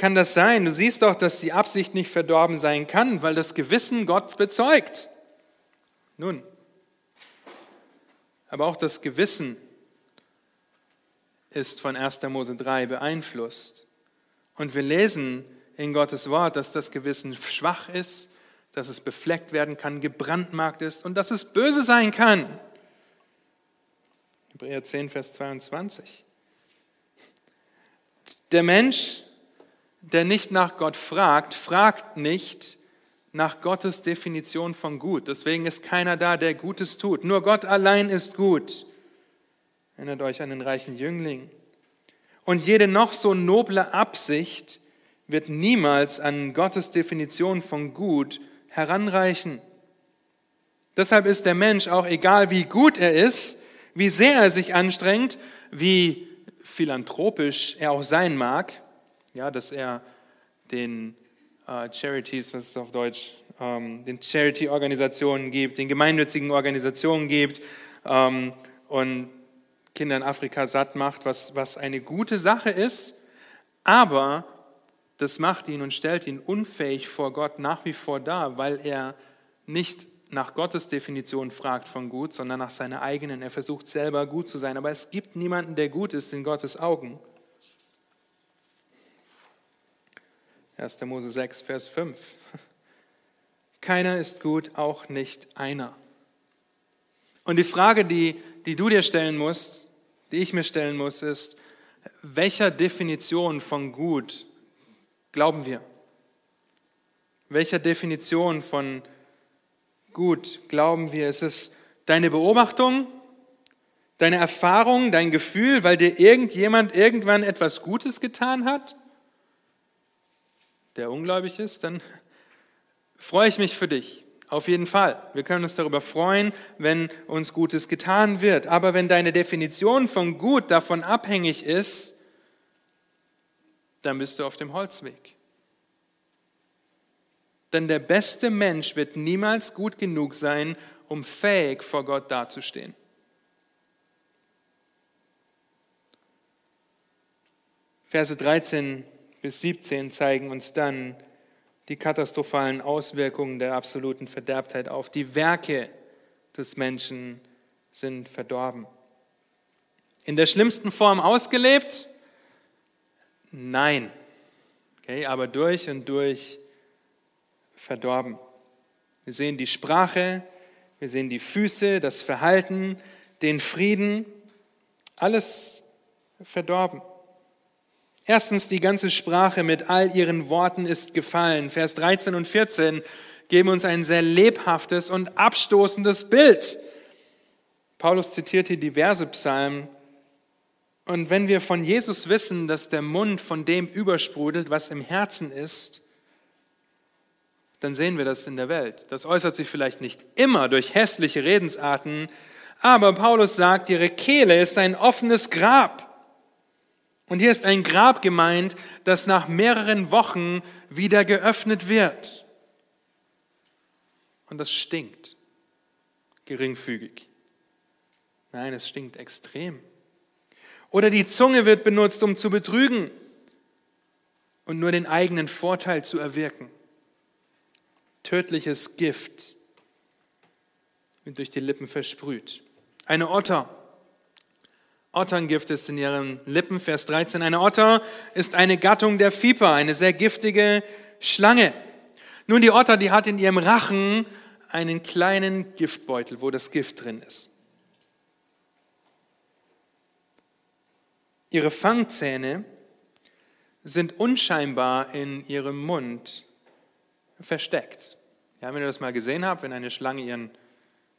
kann das sein? Du siehst doch, dass die Absicht nicht verdorben sein kann, weil das Gewissen Gott bezeugt. Nun, aber auch das Gewissen ist von 1. Mose 3 beeinflusst. Und wir lesen in Gottes Wort, dass das Gewissen schwach ist, dass es befleckt werden kann, gebrandmarkt ist und dass es böse sein kann. Hebräer 10, Vers 22. Der Mensch, der nicht nach Gott fragt, fragt nicht nach Gottes Definition von gut. Deswegen ist keiner da, der Gutes tut. Nur Gott allein ist gut. Erinnert euch an den reichen Jüngling. Und jede noch so noble Absicht wird niemals an Gottes Definition von gut heranreichen. Deshalb ist der Mensch auch egal, wie gut er ist, wie sehr er sich anstrengt, wie philanthropisch er auch sein mag, ja, dass er den äh, Charities, was ist auf Deutsch, ähm, den Charity-Organisationen gibt, den gemeinnützigen Organisationen gibt ähm, und Kinder in Afrika satt macht, was, was eine gute Sache ist, aber das macht ihn und stellt ihn unfähig vor Gott nach wie vor dar, weil er nicht nach Gottes Definition fragt von gut, sondern nach seiner eigenen. Er versucht selber gut zu sein. Aber es gibt niemanden, der gut ist in Gottes Augen. 1. Mose 6, Vers 5. Keiner ist gut, auch nicht einer. Und die Frage, die, die du dir stellen musst, die ich mir stellen muss, ist, welcher Definition von gut glauben wir? Welcher Definition von gut glauben wir? Ist es deine Beobachtung, deine Erfahrung, dein Gefühl, weil dir irgendjemand irgendwann etwas Gutes getan hat, der ungläubig ist? Dann freue ich mich für dich. Auf jeden Fall. Wir können uns darüber freuen, wenn uns Gutes getan wird. Aber wenn deine Definition von gut davon abhängig ist, dann bist du auf dem Holzweg. Denn der beste Mensch wird niemals gut genug sein, um fähig vor Gott dazustehen. Verse 13 bis 17 zeigen uns dann die katastrophalen Auswirkungen der absoluten Verderbtheit auf. Die Werke des Menschen sind verdorben. In der schlimmsten Form ausgelebt? Nein. Okay, aber durch und durch verdorben. Wir sehen die Sprache, wir sehen die Füße, das Verhalten, den Frieden, alles verdorben. Erstens, die ganze Sprache mit all ihren Worten ist gefallen. Vers 13 und 14 geben uns ein sehr lebhaftes und abstoßendes Bild. Paulus zitiert hier diverse Psalmen. Und wenn wir von Jesus wissen, dass der Mund von dem übersprudelt, was im Herzen ist, dann sehen wir das in der Welt. Das äußert sich vielleicht nicht immer durch hässliche Redensarten, aber Paulus sagt, ihre Kehle ist ein offenes Grab. Und hier ist ein Grab gemeint, das nach mehreren Wochen wieder geöffnet wird. Und das stinkt geringfügig. Nein, es stinkt extrem. Oder die Zunge wird benutzt, um zu betrügen und nur den eigenen Vorteil zu erwirken. Tödliches Gift wird durch die Lippen versprüht. Eine Otter Otterngift ist in ihren Lippen, Vers 13. Eine Otter ist eine Gattung der Viper, eine sehr giftige Schlange. Nun, die Otter, die hat in ihrem Rachen einen kleinen Giftbeutel, wo das Gift drin ist. Ihre Fangzähne sind unscheinbar in ihrem Mund versteckt. Ja, wenn ihr das mal gesehen habt, wenn eine Schlange ihren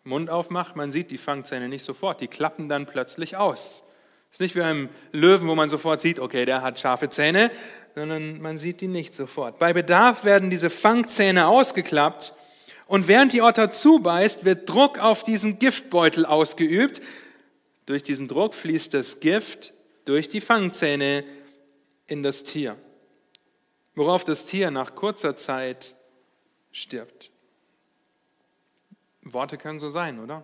Mund aufmacht, man sieht die Fangzähne nicht sofort, die klappen dann plötzlich aus. Ist nicht wie einem Löwen, wo man sofort sieht, okay, der hat scharfe Zähne, sondern man sieht die nicht sofort. Bei Bedarf werden diese Fangzähne ausgeklappt und während die Otter zubeißt, wird Druck auf diesen Giftbeutel ausgeübt. Durch diesen Druck fließt das Gift durch die Fangzähne in das Tier, worauf das Tier nach kurzer Zeit stirbt. Worte können so sein, oder?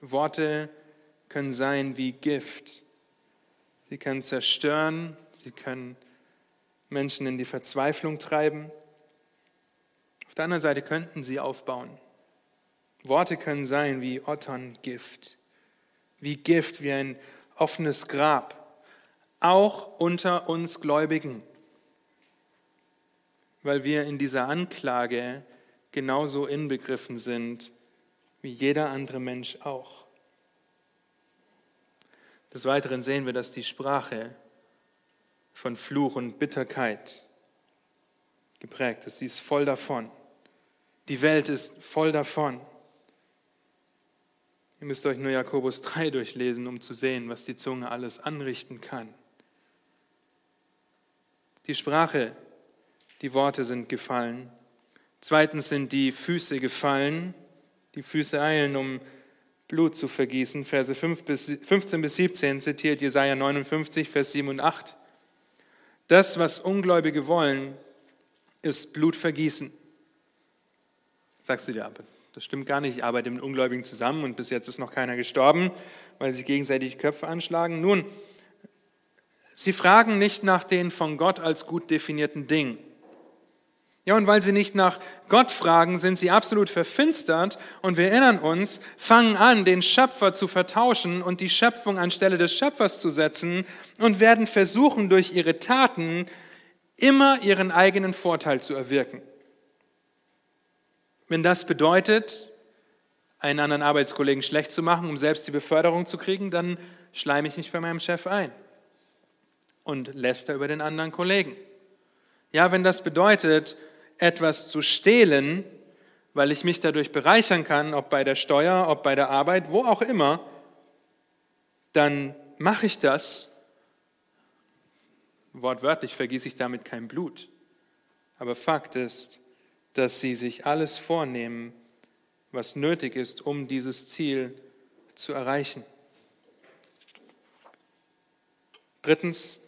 Worte können sein wie Gift. Sie können zerstören, sie können Menschen in die Verzweiflung treiben. Auf der anderen Seite könnten sie aufbauen. Worte können sein wie Otterngift, wie Gift, wie ein offenes Grab, auch unter uns Gläubigen, weil wir in dieser Anklage genauso inbegriffen sind wie jeder andere Mensch auch. Des Weiteren sehen wir, dass die Sprache von Fluch und Bitterkeit geprägt ist. Sie ist voll davon. Die Welt ist voll davon. Ihr müsst euch nur Jakobus 3 durchlesen, um zu sehen, was die Zunge alles anrichten kann. Die Sprache, die Worte sind gefallen. Zweitens sind die Füße gefallen. Die Füße eilen, um Blut zu vergießen. Verse 5 bis, 15 bis 17 zitiert Jesaja 59, Vers 7 und 8. Das, was Ungläubige wollen, ist Blut vergießen. Sagst du dir aber, das stimmt gar nicht. Ich arbeite mit Ungläubigen zusammen und bis jetzt ist noch keiner gestorben, weil sie gegenseitig Köpfe anschlagen. Nun, sie fragen nicht nach den von Gott als gut definierten Dingen. Ja, und weil sie nicht nach Gott fragen, sind sie absolut verfinstert und wir erinnern uns, fangen an, den Schöpfer zu vertauschen und die Schöpfung anstelle des Schöpfers zu setzen und werden versuchen, durch ihre Taten immer ihren eigenen Vorteil zu erwirken. Wenn das bedeutet, einen anderen Arbeitskollegen schlecht zu machen, um selbst die Beförderung zu kriegen, dann schleime ich mich bei meinem Chef ein und läster über den anderen Kollegen. Ja, wenn das bedeutet, etwas zu stehlen, weil ich mich dadurch bereichern kann, ob bei der Steuer, ob bei der Arbeit, wo auch immer, dann mache ich das. Wortwörtlich vergieße ich damit kein Blut. Aber Fakt ist, dass sie sich alles vornehmen, was nötig ist, um dieses Ziel zu erreichen. Drittens,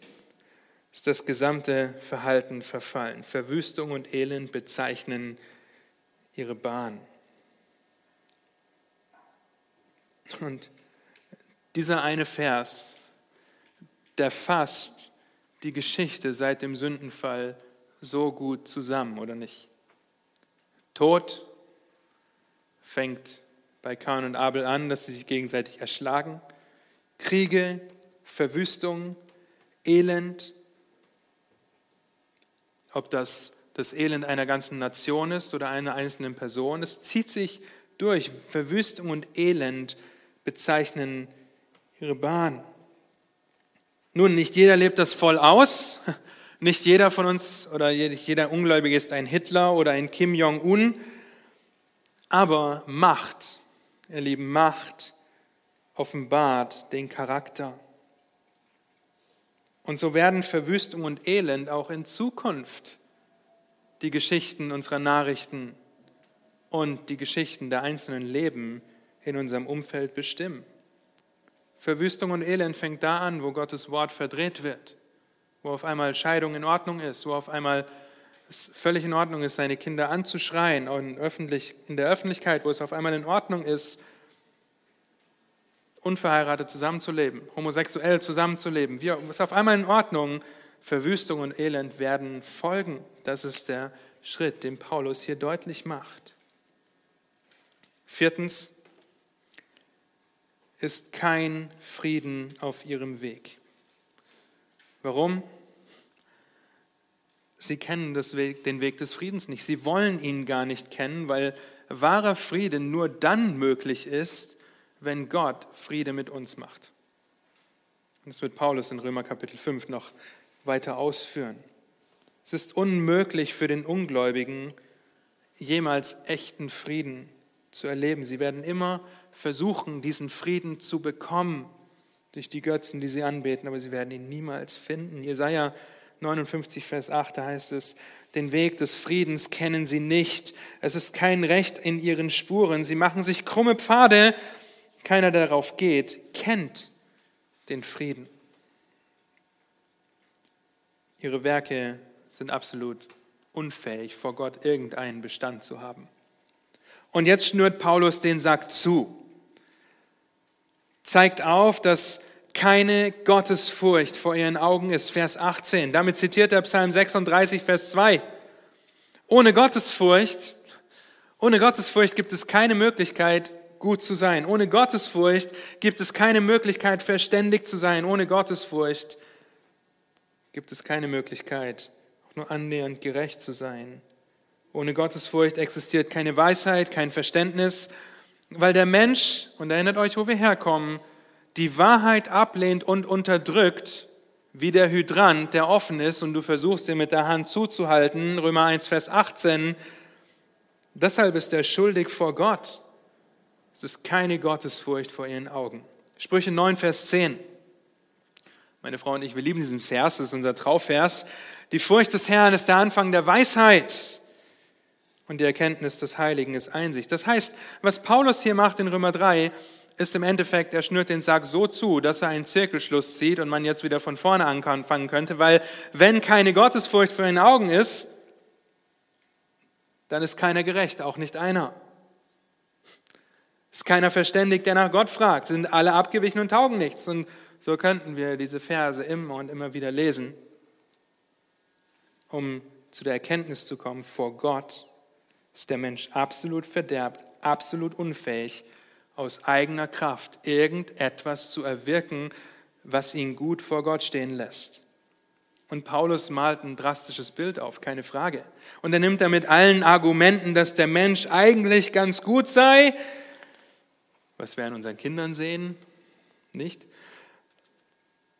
ist das gesamte Verhalten verfallen. Verwüstung und Elend bezeichnen ihre Bahn. Und dieser eine Vers, der fasst die Geschichte seit dem Sündenfall so gut zusammen, oder nicht? Tod fängt bei Kain und Abel an, dass sie sich gegenseitig erschlagen. Kriege, Verwüstung, Elend, ob das das Elend einer ganzen Nation ist oder einer einzelnen Person, es zieht sich durch. Verwüstung und Elend bezeichnen ihre Bahn. Nun, nicht jeder lebt das voll aus. Nicht jeder von uns oder jeder Ungläubige ist ein Hitler oder ein Kim Jong-un. Aber Macht, ihr Lieben, Macht offenbart den Charakter. Und so werden Verwüstung und Elend auch in Zukunft die Geschichten unserer Nachrichten und die Geschichten der einzelnen Leben in unserem Umfeld bestimmen. Verwüstung und Elend fängt da an, wo Gottes Wort verdreht wird, wo auf einmal Scheidung in Ordnung ist, wo auf einmal es völlig in Ordnung ist, seine Kinder anzuschreien und öffentlich, in der Öffentlichkeit, wo es auf einmal in Ordnung ist, unverheiratet zusammenzuleben, homosexuell zusammenzuleben. Es ist auf einmal in Ordnung, Verwüstung und Elend werden folgen. Das ist der Schritt, den Paulus hier deutlich macht. Viertens ist kein Frieden auf ihrem Weg. Warum? Sie kennen Weg, den Weg des Friedens nicht. Sie wollen ihn gar nicht kennen, weil wahrer Friede nur dann möglich ist, wenn Gott Friede mit uns macht. Und das wird Paulus in Römer Kapitel 5 noch weiter ausführen. Es ist unmöglich für den Ungläubigen, jemals echten Frieden zu erleben. Sie werden immer versuchen, diesen Frieden zu bekommen durch die Götzen, die sie anbeten, aber sie werden ihn niemals finden. Jesaja 59, Vers 8, da heißt es, den Weg des Friedens kennen sie nicht. Es ist kein Recht in ihren Spuren. Sie machen sich krumme Pfade. Keiner, der darauf geht, kennt den Frieden. Ihre Werke sind absolut unfähig, vor Gott irgendeinen Bestand zu haben. Und jetzt schnürt Paulus den Sack zu, zeigt auf, dass keine Gottesfurcht vor ihren Augen ist. Vers 18. Damit zitiert er Psalm 36, Vers 2. Ohne Gottesfurcht, ohne Gottesfurcht gibt es keine Möglichkeit, gut zu sein. Ohne Gottesfurcht gibt es keine Möglichkeit, verständig zu sein. Ohne Gottesfurcht gibt es keine Möglichkeit, auch nur annähernd gerecht zu sein. Ohne Gottesfurcht existiert keine Weisheit, kein Verständnis, weil der Mensch, und erinnert euch, wo wir herkommen, die Wahrheit ablehnt und unterdrückt, wie der Hydrant, der offen ist und du versuchst, ihn mit der Hand zuzuhalten, Römer 1, Vers 18. Deshalb ist er schuldig vor Gott. Es ist keine Gottesfurcht vor ihren Augen. Sprüche 9, Vers 10. Meine Frau und ich, wir lieben diesen Vers, das ist unser Trauvers. Die Furcht des Herrn ist der Anfang der Weisheit und die Erkenntnis des Heiligen ist Einsicht. Das heißt, was Paulus hier macht in Römer 3, ist im Endeffekt, er schnürt den Sack so zu, dass er einen Zirkelschluss zieht und man jetzt wieder von vorne anfangen könnte, weil wenn keine Gottesfurcht für den Augen ist, dann ist keiner gerecht, auch nicht einer. Ist keiner verständig, der nach Gott fragt, sind alle abgewichen und taugen nichts. Und so könnten wir diese Verse immer und immer wieder lesen, um zu der Erkenntnis zu kommen, vor Gott ist der Mensch absolut verderbt, absolut unfähig, aus eigener Kraft irgendetwas zu erwirken, was ihn gut vor Gott stehen lässt. Und Paulus malt ein drastisches Bild auf, keine Frage. Und er nimmt damit allen Argumenten, dass der Mensch eigentlich ganz gut sei, was wir an unseren Kindern sehen, nicht?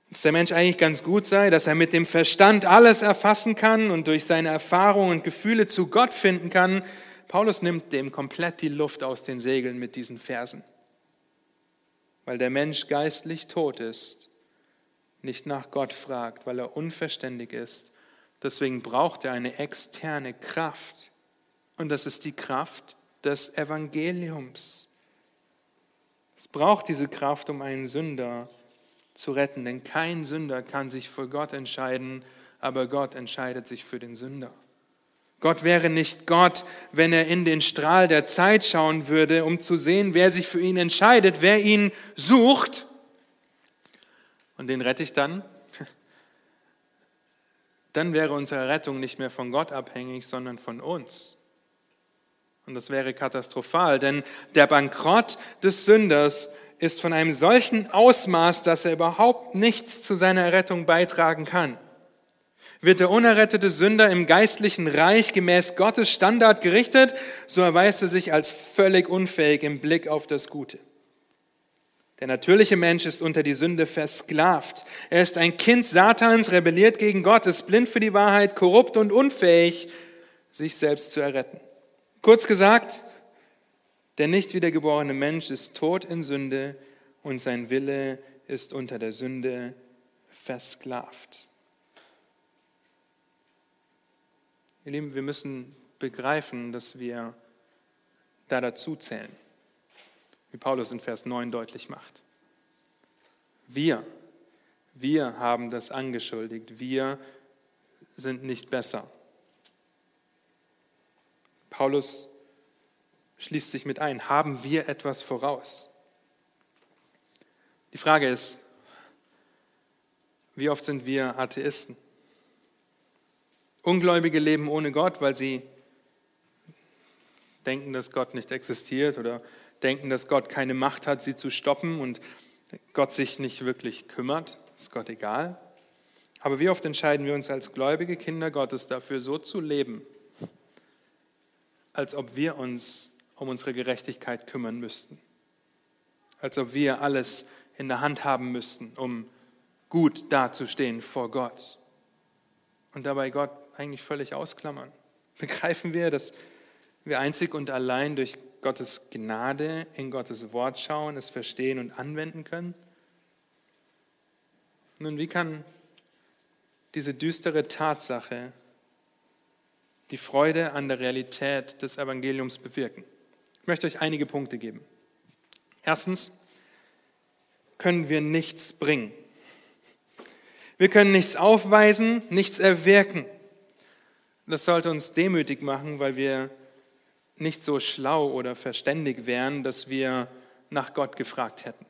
dass der Mensch eigentlich ganz gut sei, dass er mit dem Verstand alles erfassen kann und durch seine Erfahrungen und Gefühle zu Gott finden kann. Paulus nimmt dem komplett die Luft aus den Segeln mit diesen Versen, weil der Mensch geistlich tot ist, nicht nach Gott fragt, weil er unverständig ist. Deswegen braucht er eine externe Kraft und das ist die Kraft des Evangeliums. Es braucht diese Kraft, um einen Sünder zu retten. Denn kein Sünder kann sich vor Gott entscheiden aber Gott entscheidet sich für den Sünder. Gott wäre nicht Gott, wenn er in den Strahl der Zeit schauen würde, um zu sehen, wer sich für ihn entscheidet, wer ihn sucht. Und den rette ich dann. Dann wäre unsere Rettung nicht mehr von Gott abhängig, sondern von uns. Und das wäre katastrophal, denn der Bankrott des Sünders ist von einem solchen Ausmaß, dass er überhaupt nichts zu seiner Errettung beitragen kann. Wird der unerrettete Sünder im geistlichen Reich gemäß Gottes Standard gerichtet, so erweist er sich als völlig unfähig im Blick auf das Gute. Der natürliche Mensch ist unter die Sünde versklavt. Er ist ein Kind Satans, rebelliert gegen Gott, ist blind für die Wahrheit, korrupt und unfähig, sich selbst zu erretten. Kurz gesagt, der nicht wiedergeborene Mensch ist tot in Sünde und sein Wille ist unter der Sünde versklavt. Ihr Lieben, wir müssen begreifen, dass wir da dazu zählen, wie Paulus in Vers 9 deutlich macht. Wir, wir haben das angeschuldigt, wir sind nicht besser. Paulus schließt sich mit ein, haben wir etwas voraus? Die Frage ist, wie oft sind wir Atheisten? Ungläubige leben ohne Gott, weil sie denken, dass Gott nicht existiert oder denken, dass Gott keine Macht hat, sie zu stoppen und Gott sich nicht wirklich kümmert. Ist Gott egal? Aber wie oft entscheiden wir uns als gläubige Kinder Gottes dafür, so zu leben, als ob wir uns um unsere Gerechtigkeit kümmern müssten, als ob wir alles in der Hand haben müssten, um gut dazustehen vor Gott. Und dabei Gott eigentlich völlig ausklammern. Begreifen wir, dass wir einzig und allein durch Gottes Gnade in Gottes Wort schauen, es verstehen und anwenden können? Nun, wie kann diese düstere Tatsache die Freude an der Realität des Evangeliums bewirken? Ich möchte euch einige Punkte geben. Erstens können wir nichts bringen. Wir können nichts aufweisen, nichts erwirken. Das sollte uns demütig machen, weil wir nicht so schlau oder verständig wären, dass wir nach Gott gefragt hätten.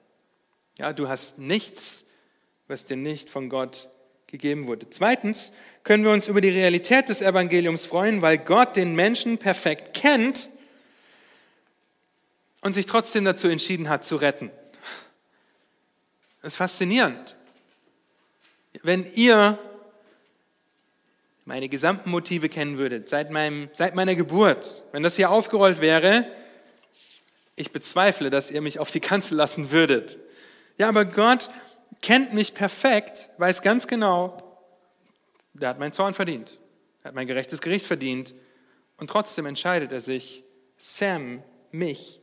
Ja, du hast nichts, was dir nicht von Gott gegeben wurde. Zweitens können wir uns über die Realität des Evangeliums freuen, weil Gott den Menschen perfekt kennt und sich trotzdem dazu entschieden hat, zu retten. Das ist faszinierend. Wenn ihr meine gesamten Motive kennen würdet, seit, meinem, seit meiner Geburt, wenn das hier aufgerollt wäre, ich bezweifle, dass ihr mich auf die Kanzel lassen würdet. Ja, aber Gott kennt mich perfekt, weiß ganz genau, der hat meinen Zorn verdient, er hat mein gerechtes Gericht verdient und trotzdem entscheidet er sich, Sam, mich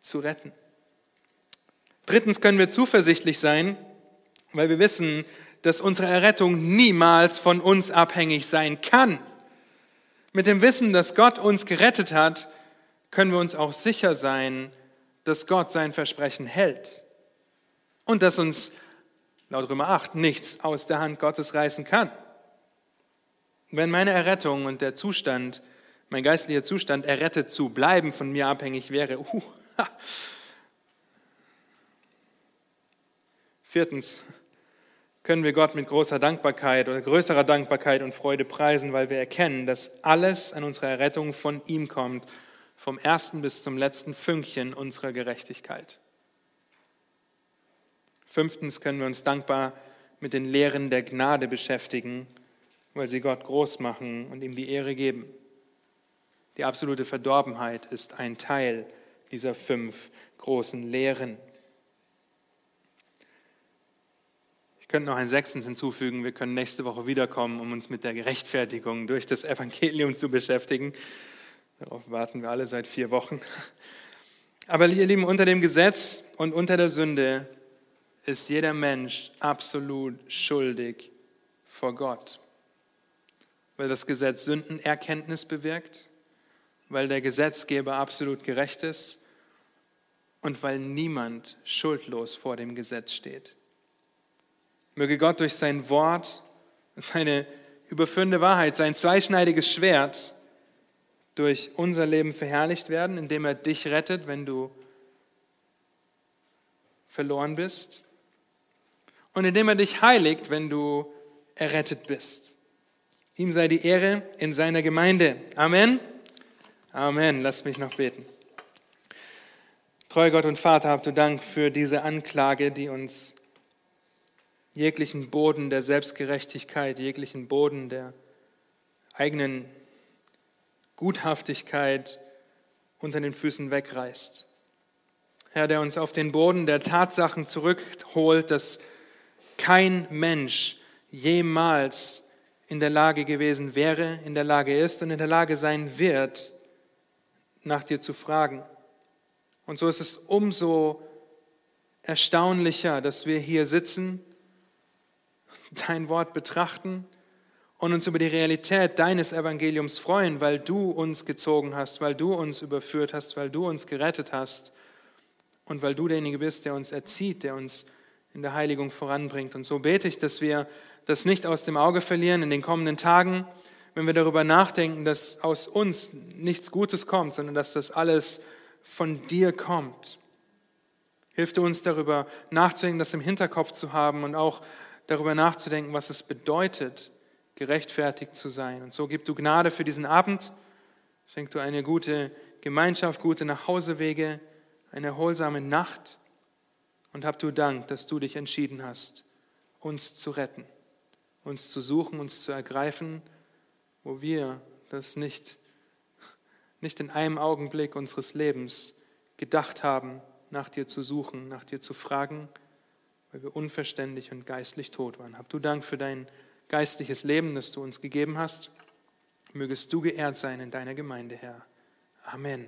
zu retten. Drittens können wir zuversichtlich sein, weil wir wissen, dass unsere Errettung niemals von uns abhängig sein kann. Mit dem Wissen, dass Gott uns gerettet hat, können wir uns auch sicher sein, dass Gott sein Versprechen hält und dass uns laut Römer 8 nichts aus der Hand Gottes reißen kann. Wenn meine Errettung und der Zustand, mein geistlicher Zustand, errettet zu bleiben, von mir abhängig wäre, uh, Viertens, können wir Gott mit großer Dankbarkeit oder größerer Dankbarkeit und Freude preisen, weil wir erkennen, dass alles an unserer Errettung von ihm kommt, vom ersten bis zum letzten Fünkchen unserer Gerechtigkeit. Fünftens können wir uns dankbar mit den Lehren der Gnade beschäftigen, weil sie Gott groß machen und ihm die Ehre geben. Die absolute Verdorbenheit ist ein Teil dieser fünf großen Lehren. könnte noch ein sechstens hinzufügen. Wir können nächste Woche wiederkommen, um uns mit der Gerechtfertigung durch das Evangelium zu beschäftigen. Darauf warten wir alle seit vier Wochen. Aber ihr Lieben, unter dem Gesetz und unter der Sünde ist jeder Mensch absolut schuldig vor Gott. Weil das Gesetz Sündenerkenntnis bewirkt, weil der Gesetzgeber absolut gerecht ist und weil niemand schuldlos vor dem Gesetz steht. Möge Gott durch sein Wort, seine überführende Wahrheit, sein zweischneidiges Schwert durch unser Leben verherrlicht werden, indem er dich rettet, wenn du verloren bist und indem er dich heiligt, wenn du errettet bist. Ihm sei die Ehre in seiner Gemeinde. Amen. Amen. Lasst mich noch beten. Treuer Gott und Vater, habt du Dank für diese Anklage, die uns jeglichen Boden der Selbstgerechtigkeit, jeglichen Boden der eigenen Guthaftigkeit unter den Füßen wegreißt. Herr, der uns auf den Boden der Tatsachen zurückholt, dass kein Mensch jemals in der Lage gewesen wäre, in der Lage ist und in der Lage sein wird, nach dir zu fragen. Und so ist es umso erstaunlicher, dass wir hier sitzen, dein Wort betrachten und uns über die Realität deines Evangeliums freuen, weil du uns gezogen hast, weil du uns überführt hast, weil du uns gerettet hast und weil du derjenige bist, der uns erzieht, der uns in der Heiligung voranbringt. Und so bete ich, dass wir das nicht aus dem Auge verlieren in den kommenden Tagen, wenn wir darüber nachdenken, dass aus uns nichts Gutes kommt, sondern dass das alles von dir kommt. Hilf du uns darüber nachzudenken, das im Hinterkopf zu haben und auch darüber nachzudenken, was es bedeutet, gerechtfertigt zu sein. Und so gib du Gnade für diesen Abend. Schenk du eine gute Gemeinschaft, gute Nachhausewege, eine erholsame Nacht und hab du Dank, dass du dich entschieden hast, uns zu retten, uns zu suchen, uns zu ergreifen, wo wir das nicht, nicht in einem Augenblick unseres Lebens gedacht haben, nach dir zu suchen, nach dir zu fragen, weil wir unverständlich und geistlich tot waren. Hab du Dank für dein geistliches Leben, das du uns gegeben hast. Mögest du geehrt sein in deiner Gemeinde, Herr. Amen.